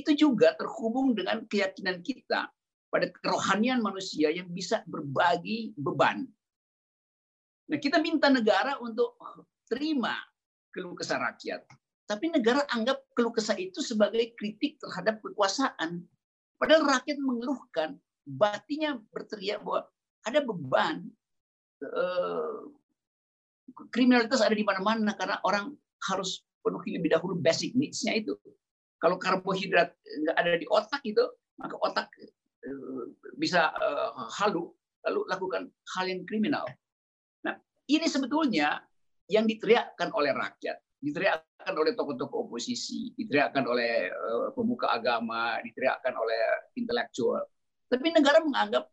Itu juga terhubung dengan keyakinan kita pada kerohanian manusia yang bisa berbagi beban. Nah, kita minta negara untuk terima keluh kesah rakyat. Tapi negara anggap keluh kesah itu sebagai kritik terhadap kekuasaan. Padahal rakyat mengeluhkan, batinya berteriak bahwa ada beban eh, kriminalitas ada di mana-mana karena orang harus penuhi lebih dahulu basic needs-nya itu. Kalau karbohidrat nggak ada di otak itu, maka otak eh, bisa eh, halu, lalu lakukan hal yang kriminal. Nah, ini sebetulnya yang diteriakkan oleh rakyat, diteriakkan oleh tokoh-tokoh oposisi, diteriakkan oleh eh, pemuka agama, diteriakkan oleh intelektual. Tapi negara menganggap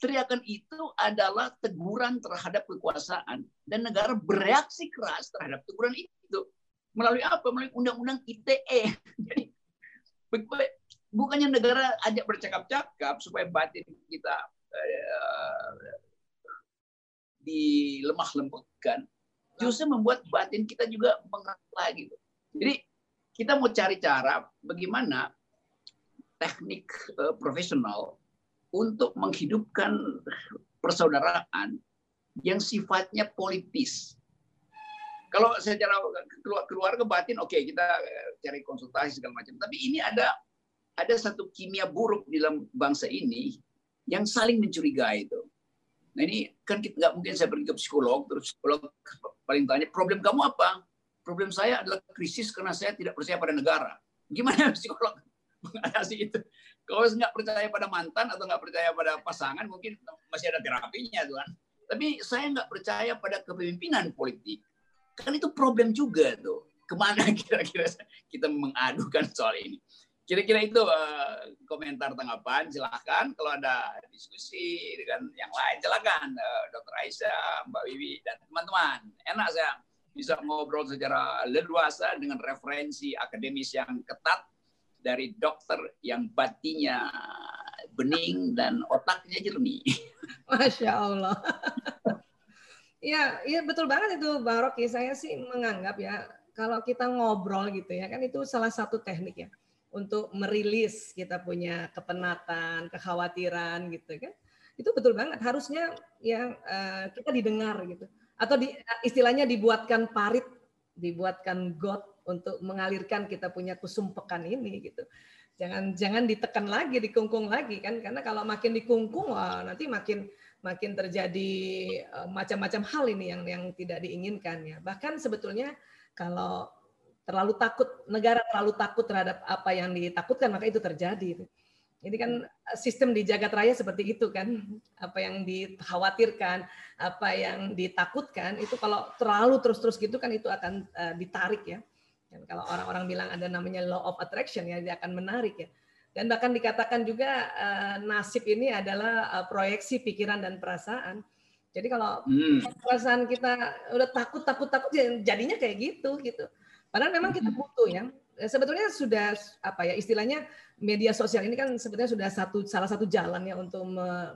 teriakan itu adalah teguran terhadap kekuasaan dan negara bereaksi keras terhadap teguran itu melalui apa? Melalui undang-undang ITE. (laughs) Jadi bukannya negara ajak bercakap-cakap supaya batin kita uh, dilemah lembutkan, justru membuat batin kita juga mengerat lagi. Jadi kita mau cari cara bagaimana teknik uh, profesional untuk menghidupkan persaudaraan yang sifatnya politis. Kalau secara keluarga batin, oke okay, kita eh, cari konsultasi segala macam. Tapi ini ada ada satu kimia buruk di dalam bangsa ini yang saling mencurigai itu. Nah ini kan kita nggak mungkin saya pergi ke psikolog terus psikolog paling tanya problem kamu apa? Problem saya adalah krisis karena saya tidak percaya pada negara. Gimana (laughs) psikolog mengatasi itu? Kalau nggak percaya pada mantan atau nggak percaya pada pasangan, mungkin masih ada terapinya, tuan. Tapi saya nggak percaya pada kepemimpinan politik. Kan itu problem juga tuh. Ke mana (laughs) kira-kira kita mengadukan soal ini? Kira-kira itu uh, komentar tanggapan. Silahkan kalau ada diskusi dengan yang lain, silahkan. Uh, Dr. Aisyah, Mbak Wiwi, dan teman-teman. Enak saya bisa ngobrol secara leluasa dengan referensi akademis yang ketat dari dokter yang batinya bening dan otaknya jernih. (laughs) Masya Allah. (laughs) ya, ya betul banget itu Bang Rocky. Saya sih menganggap ya kalau kita ngobrol gitu ya kan itu salah satu teknik ya untuk merilis kita punya kepenatan, kekhawatiran gitu kan. Itu betul banget. Harusnya ya kita didengar gitu. Atau di, istilahnya dibuatkan parit, dibuatkan got untuk mengalirkan kita punya kusumpekan ini gitu. Jangan jangan ditekan lagi, dikungkung lagi kan karena kalau makin dikungkung wah nanti makin makin terjadi eh, macam-macam hal ini yang yang tidak diinginkan ya. Bahkan sebetulnya kalau terlalu takut negara terlalu takut terhadap apa yang ditakutkan maka itu terjadi. Ini kan sistem di jagat raya seperti itu kan. Apa yang dikhawatirkan, apa yang ditakutkan itu kalau terlalu terus-terus gitu kan itu akan uh, ditarik ya. Dan kalau orang-orang bilang ada namanya law of attraction ya dia akan menarik ya. Dan bahkan dikatakan juga uh, nasib ini adalah uh, proyeksi pikiran dan perasaan. Jadi kalau hmm. perasaan kita udah takut takut takut ya jadinya kayak gitu gitu. Padahal memang kita hmm. butuh ya. Sebetulnya sudah apa ya istilahnya media sosial ini kan sebetulnya sudah satu salah satu jalan ya untuk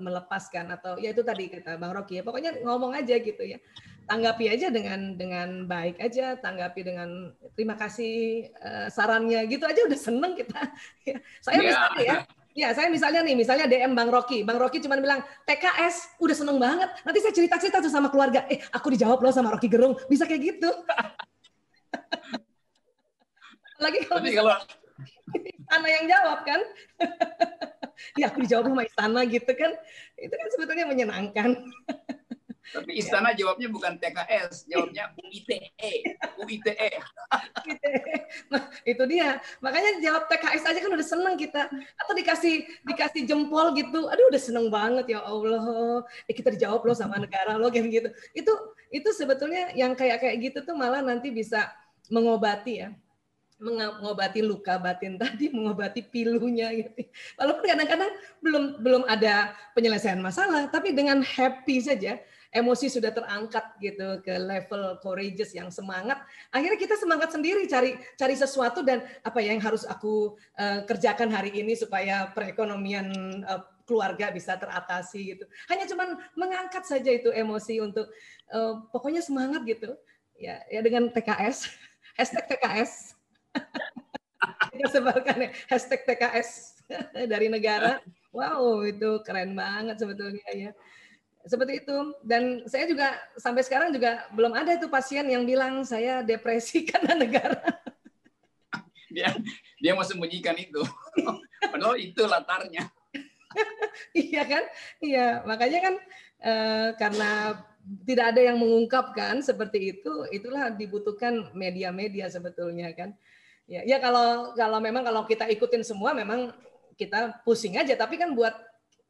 melepaskan atau ya itu tadi kata Bang Rocky ya pokoknya ngomong aja gitu ya tanggapi aja dengan dengan baik aja, tanggapi dengan terima kasih uh, sarannya gitu aja udah seneng kita. (laughs) Ya, saya yeah. misalnya ya, ya saya misalnya nih, misalnya DM Bang Rocky, Bang Rocky cuma bilang TKS udah seneng banget. Nanti saya cerita-cerita tuh sama keluarga, eh aku dijawab loh sama Rocky Gerung, bisa kayak gitu. (laughs) Lagi kalau, kalau istana yang jawab kan, (laughs) ya aku dijawab sama istana gitu kan, itu kan sebetulnya menyenangkan. Tapi istana jawabnya bukan TKS, jawabnya UITE. UITE. nah, itu dia. Makanya jawab TKS aja kan udah seneng kita. Atau dikasih dikasih jempol gitu. Aduh udah seneng banget ya Allah. Eh kita dijawab loh sama negara loh kayak gitu. Itu itu sebetulnya yang kayak kayak gitu tuh malah nanti bisa mengobati ya mengobati luka batin (laughs) tadi, mengobati pilunya gitu. Walaupun kadang-kadang belum belum ada penyelesaian masalah, tapi dengan happy saja emosi sudah terangkat gitu ke level courageous yang semangat. Akhirnya kita semangat sendiri cari cari sesuatu dan apa ya yang harus aku uh, kerjakan hari ini supaya perekonomian uh, keluarga bisa teratasi gitu. Hanya cuman mengangkat saja itu emosi untuk uh, pokoknya semangat gitu. Ya ya dengan TKS (laughs) hashtag TKS (laughs) kita sebarkan ya. Hashtag TKS (laughs) dari negara. Wow, itu keren banget sebetulnya ya. Seperti itu. Dan saya juga sampai sekarang juga belum ada itu pasien yang bilang saya depresi (laughs) karena negara. Dia dia mau sembunyikan itu. (laughs) Padahal itu latarnya. iya kan? Iya, makanya kan eh, karena tidak ada yang mengungkapkan seperti itu, itulah dibutuhkan media-media sebetulnya kan. Ya, ya kalau kalau memang kalau kita ikutin semua memang kita pusing aja, tapi kan buat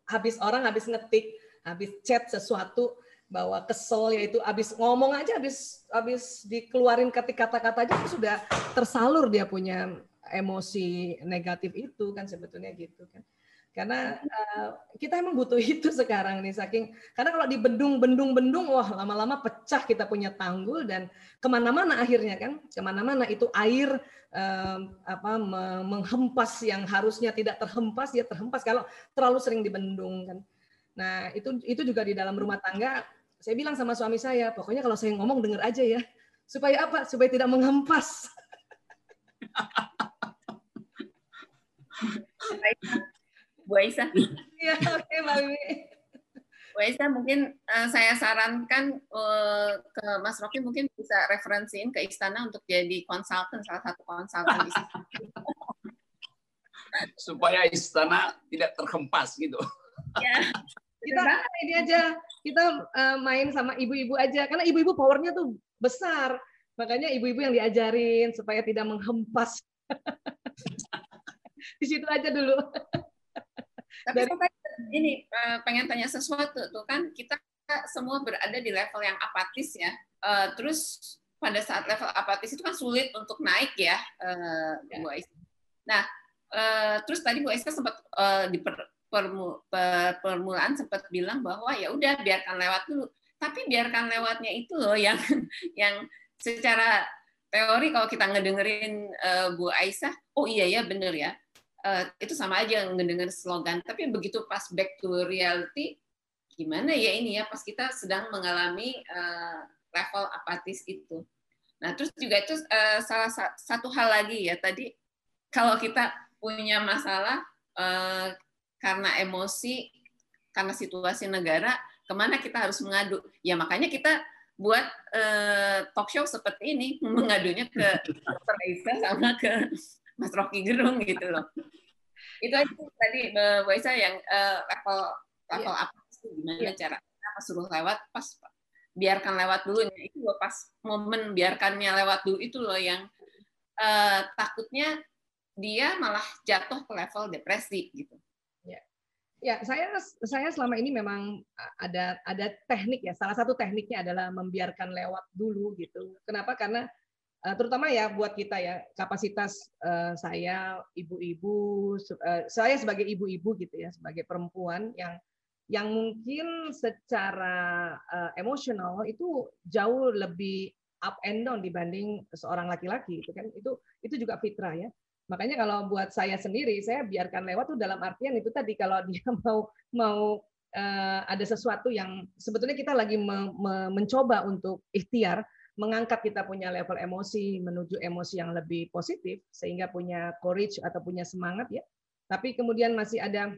habis orang habis ngetik, habis chat sesuatu bahwa kesel yaitu habis ngomong aja habis habis dikeluarin ketik kata-kata aja sudah tersalur dia punya emosi negatif itu kan sebetulnya gitu kan. Karena uh, kita emang butuh (laughs) itu sekarang nih saking karena kalau di bendung-bendung-bendung wah lama-lama pecah kita punya tanggul dan ke mana-mana akhirnya kan ke mana-mana itu air um, apa menghempas yang harusnya tidak terhempas dia terhempas kalau terlalu sering dibendung kan nah itu itu juga di dalam rumah tangga saya bilang sama suami saya pokoknya kalau saya ngomong dengar aja ya. Supaya apa? Supaya tidak menghempas Bu Aisyah. Iya, oke Mbak Bu Aisyah, mungkin uh, saya sarankan uh, ke Mas Rocky mungkin bisa referensiin ke Istana untuk jadi konsultan, salah satu konsultan Supaya Istana tidak terhempas gitu. Ya. Kita ini aja, kita uh, main sama ibu-ibu aja, karena ibu-ibu powernya tuh besar. Makanya ibu-ibu yang diajarin supaya tidak menghempas. (laughs) Di situ aja dulu. Tapi Dari... ini eh, pengen tanya sesuatu tuh kan kita semua berada di level yang apatis ya. Eh, terus pada saat level apatis itu kan sulit untuk naik ya, eh, ya. Bu Aisyah. Nah, terus tadi Bu Aisyah sempat di permulaan sempat bilang bahwa ya udah biarkan lewat dulu. Tapi biarkan lewatnya itu loh yang (laughs) yang secara teori kalau kita ngedengerin Bu Aisyah, oh iya ya bener ya. Uh, itu sama aja ngedenger slogan. Tapi begitu pas back to reality gimana ya ini ya pas kita sedang mengalami uh, level apatis itu. Nah terus juga itu uh, salah satu hal lagi ya tadi kalau kita punya masalah uh, karena emosi karena situasi negara ke mana kita harus mengadu ya makanya kita buat uh, talk show seperti ini (laughs) mengadunya ke Dr. Aisyah sama ke Mas Rocky Gerung gitu loh. Itu aja tadi Bu Aisyah yang uh, level level yeah. apa sih gimana yeah. cara apa suruh lewat pas biarkan lewat dulu itu loh pas momen biarkannya lewat dulu itu loh yang uh, takutnya dia malah jatuh ke level depresi gitu. Ya, ya saya saya selama ini memang ada ada teknik ya. Salah satu tekniknya adalah membiarkan lewat dulu gitu. Kenapa? Karena Eh, terutama ya buat kita ya kapasitas uh, saya ibu-ibu uh, saya sebagai ibu-ibu gitu ya sebagai perempuan yang yang mungkin secara emosional itu jauh lebih up and down dibanding seorang laki-laki itu kan itu itu juga fitrah ya makanya kalau buat saya sendiri saya biarkan lewat tuh dalam artian itu tadi kalau dia (laughs) mau mau uh, ada sesuatu yang sebetulnya kita lagi me, me, mencoba untuk ikhtiar mengangkat kita punya level emosi menuju emosi yang lebih positif sehingga punya courage atau punya semangat ya. Tapi kemudian masih ada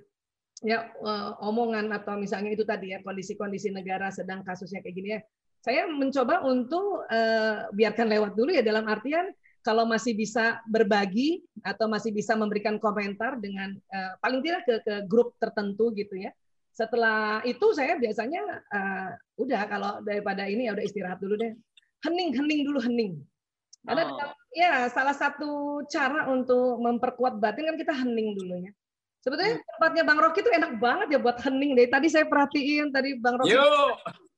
ya eh, omongan atau misalnya itu tadi ya kondisi-kondisi negara sedang kasusnya kayak gini ya. Saya mencoba untuk uh, biarkan lewat dulu ya dalam artian kalau masih bisa berbagi atau masih bisa memberikan komentar dengan uh, paling tidak ke, ke grup tertentu gitu ya. Setelah itu saya biasanya uh, udah kalau daripada ini ya udah istirahat dulu deh hening, hening dulu hening. Karena oh. ya salah satu cara untuk memperkuat batin kan kita hening dulunya. Sebetulnya hmm. tempatnya Bang Rocky itu enak banget ya buat hening deh. Tadi saya perhatiin tadi Bang Rocky.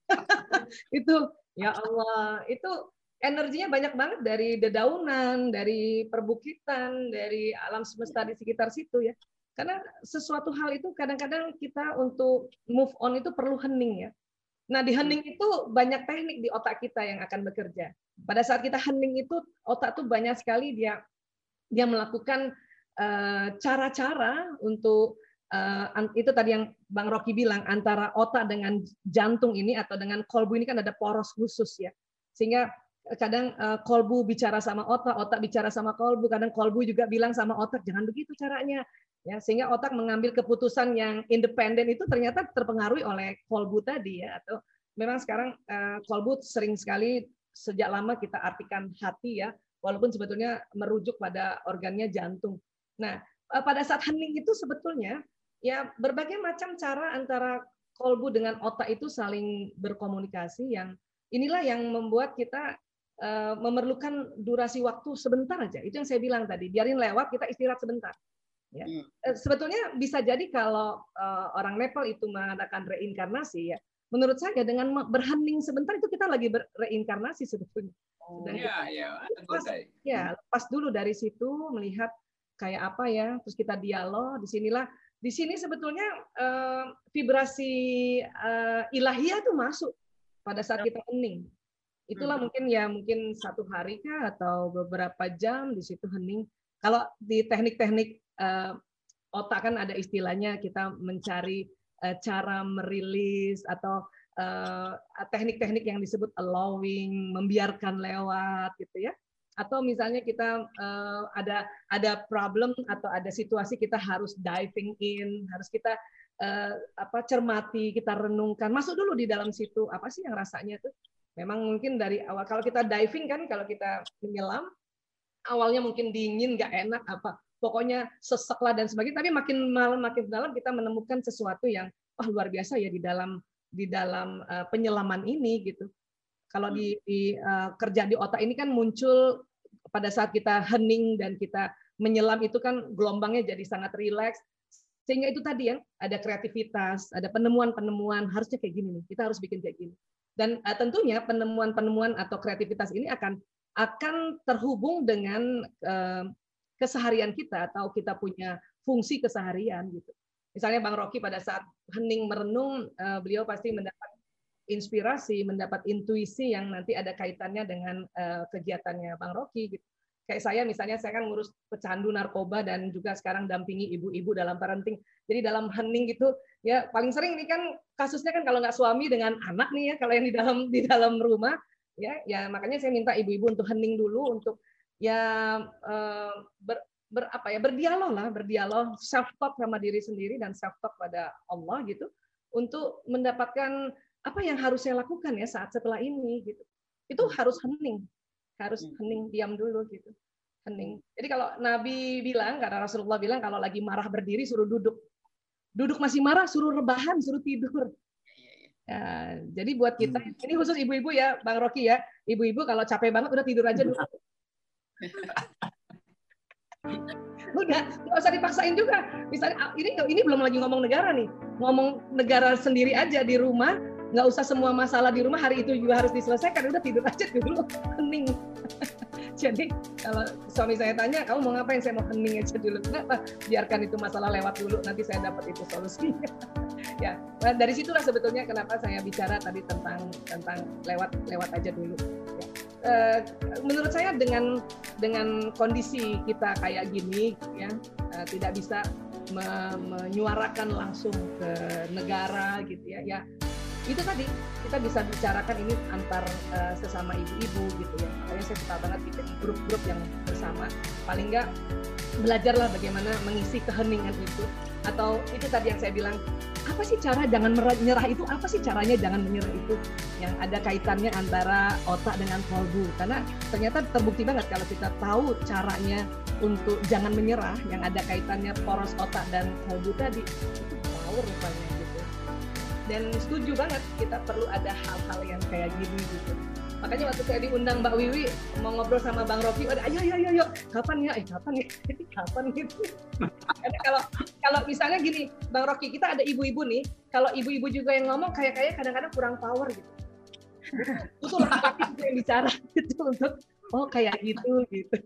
(laughs) itu ya Allah, itu energinya banyak banget dari dedaunan, dari perbukitan, dari alam semesta di sekitar situ ya. Karena sesuatu hal itu kadang-kadang kita untuk move on itu perlu hening ya. Nah, di hening itu banyak teknik di otak kita yang akan bekerja. Pada saat kita hening itu otak tuh banyak sekali dia dia melakukan eh, cara-cara uh, untuk uh, itu tadi yang Bang Rocky bilang antara otak dengan jantung ini atau dengan kolbu ini kan ada poros khusus ya. Sehingga kadang uh, kolbu bicara sama otak, otak bicara sama kolbu, kadang kolbu juga bilang sama otak jangan begitu caranya. Ya, sehingga otak mengambil keputusan yang independen itu ternyata terpengaruhi oleh kolbu tadi ya atau memang sekarang uh, kolbu sering sekali sejak lama kita artikan hati ya, walaupun sebetulnya merujuk pada organnya jantung. Nah, uh, pada saat hening itu sebetulnya ya berbagai macam cara antara kolbu dengan otak itu saling berkomunikasi yang inilah yang membuat kita memerlukan durasi waktu sebentar aja. Itu yang saya bilang tadi, biarin lewat, kita istirahat sebentar. Ya. Hmm. Eh, sebetulnya bisa jadi kalau uh, orang Nepal itu mengadakan reinkarnasi ya, menurut saya dengan berhening sebentar itu kita lagi bereinkarnasi sebetulnya. Oh, ya, ya, lepas, ya, lepas dulu dari situ melihat kayak apa ya, terus kita dialog. Di sinilah, di sini sebetulnya uh, vibrasi uh, ilahiyah itu masuk pada saat kita hening. Itulah hmm. mungkin ya mungkin satu hari kah atau beberapa jam di situ hening. Kalau di teknik-teknik uh, otak kan ada istilahnya kita mencari uh, cara merilis atau teknik-teknik uh, yang disebut allowing, membiarkan lewat gitu ya. Atau misalnya kita uh, ada ada problem atau ada situasi kita harus diving in, harus kita uh, apa cermati, kita renungkan, masuk dulu di dalam situ apa sih yang rasanya tuh Memang mungkin dari awal kalau kita diving kan kalau kita menyelam awalnya mungkin dingin nggak enak apa pokoknya sesek lah dan sebagainya tapi makin malam makin dalam kita menemukan sesuatu yang wah luar biasa ya di dalam di dalam uh, penyelaman ini gitu. Kalau di, di uh, kerja di otak ini kan muncul pada saat kita hening dan kita menyelam itu kan gelombangnya jadi sangat rileks. Sehingga itu tadi ya ada kreativitas ada penemuan-penemuan harusnya kayak gini nih kita harus bikin kayak gini dan uh, tentunya penemuan-penemuan atau kreativitas ini akan akan terhubung dengan uh, keseharian kita atau kita punya fungsi keseharian gitu. Misalnya Bang Rocky pada saat hening merenung, uh, beliau pasti mendapat inspirasi, mendapat intuisi yang nanti ada kaitannya dengan uh, kegiatannya Bang Rocky gitu kayak saya misalnya saya kan ngurus pecandu narkoba dan juga sekarang dampingi ibu-ibu dalam parenting. Jadi dalam hening gitu ya paling sering ini kan kasusnya kan kalau nggak suami dengan anak nih ya kalau yang di dalam di dalam rumah ya ya makanya saya minta ibu-ibu untuk hening dulu untuk ya eh, ber, ber apa ya berdialog lah berdialog self talk sama diri sendiri dan self talk pada Allah gitu untuk mendapatkan apa yang harus saya lakukan ya saat setelah ini gitu. Itu harus hening harus hmm. hening diam dulu gitu hening. Jadi kalau Nabi bilang karena Rasulullah bilang kalau lagi marah berdiri suruh duduk duduk masih marah suruh rebahan suruh tidur Ya, jadi buat kita hmm. ini khusus ibu-ibu ya, Bang Rocky ya, ibu-ibu kalau capek banget udah tidur aja dulu. (laughs) udah nggak usah dipaksain juga. Misalnya ah, ini ini belum lagi ngomong negara nih, ngomong negara sendiri aja di rumah, nggak usah semua masalah di rumah hari itu juga harus diselesaikan udah tidur aja dulu (laughs) hening jadi kalau suami saya tanya kamu mau ngapain? Saya mau hening aja dulu. Kenapa biarkan itu masalah lewat dulu nanti saya dapat itu solusinya. (laughs) Ya nah, dari situlah sebetulnya kenapa saya bicara tadi tentang tentang lewat lewat aja dulu. Ya. e, menurut saya dengan dengan kondisi kita kayak gini ya e, tidak bisa me, menyuarakan langsung ke negara gitu ya. Ya itu tadi kita bisa bicarakan ini antar uh, sesama ibu-ibu gitu ya. Makanya saya suka banget bikin grup-grup yang bersama. Paling enggak belajarlah bagaimana mengisi keheningan itu. Atau itu tadi yang saya bilang apa sih cara jangan menyerah itu? Apa sih caranya jangan menyerah itu? Yang ada kaitannya antara otak dengan kalbu. Karena ternyata terbukti banget kalau kita tahu caranya untuk jangan menyerah yang ada kaitannya poros otak dan kalbu tadi itu power rupanya dan setuju banget kita perlu ada hal-hal yang kayak gini gitu makanya waktu saya diundang Mbak Wiwi mau ngobrol sama Bang Rocky, ada ayo ayo ayo, kapan ya, eh kapan ya, (laughs) kapan gitu. Kalau kalau misalnya gini, Bang Rocky kita ada ibu-ibu nih, kalau ibu-ibu juga yang ngomong kayak kayak kadang-kadang kurang power gitu. Butuh laki-laki yang bicara (laughs) gitu untuk oh kayak gitu gitu.